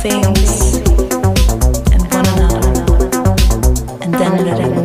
things and one another, and then letting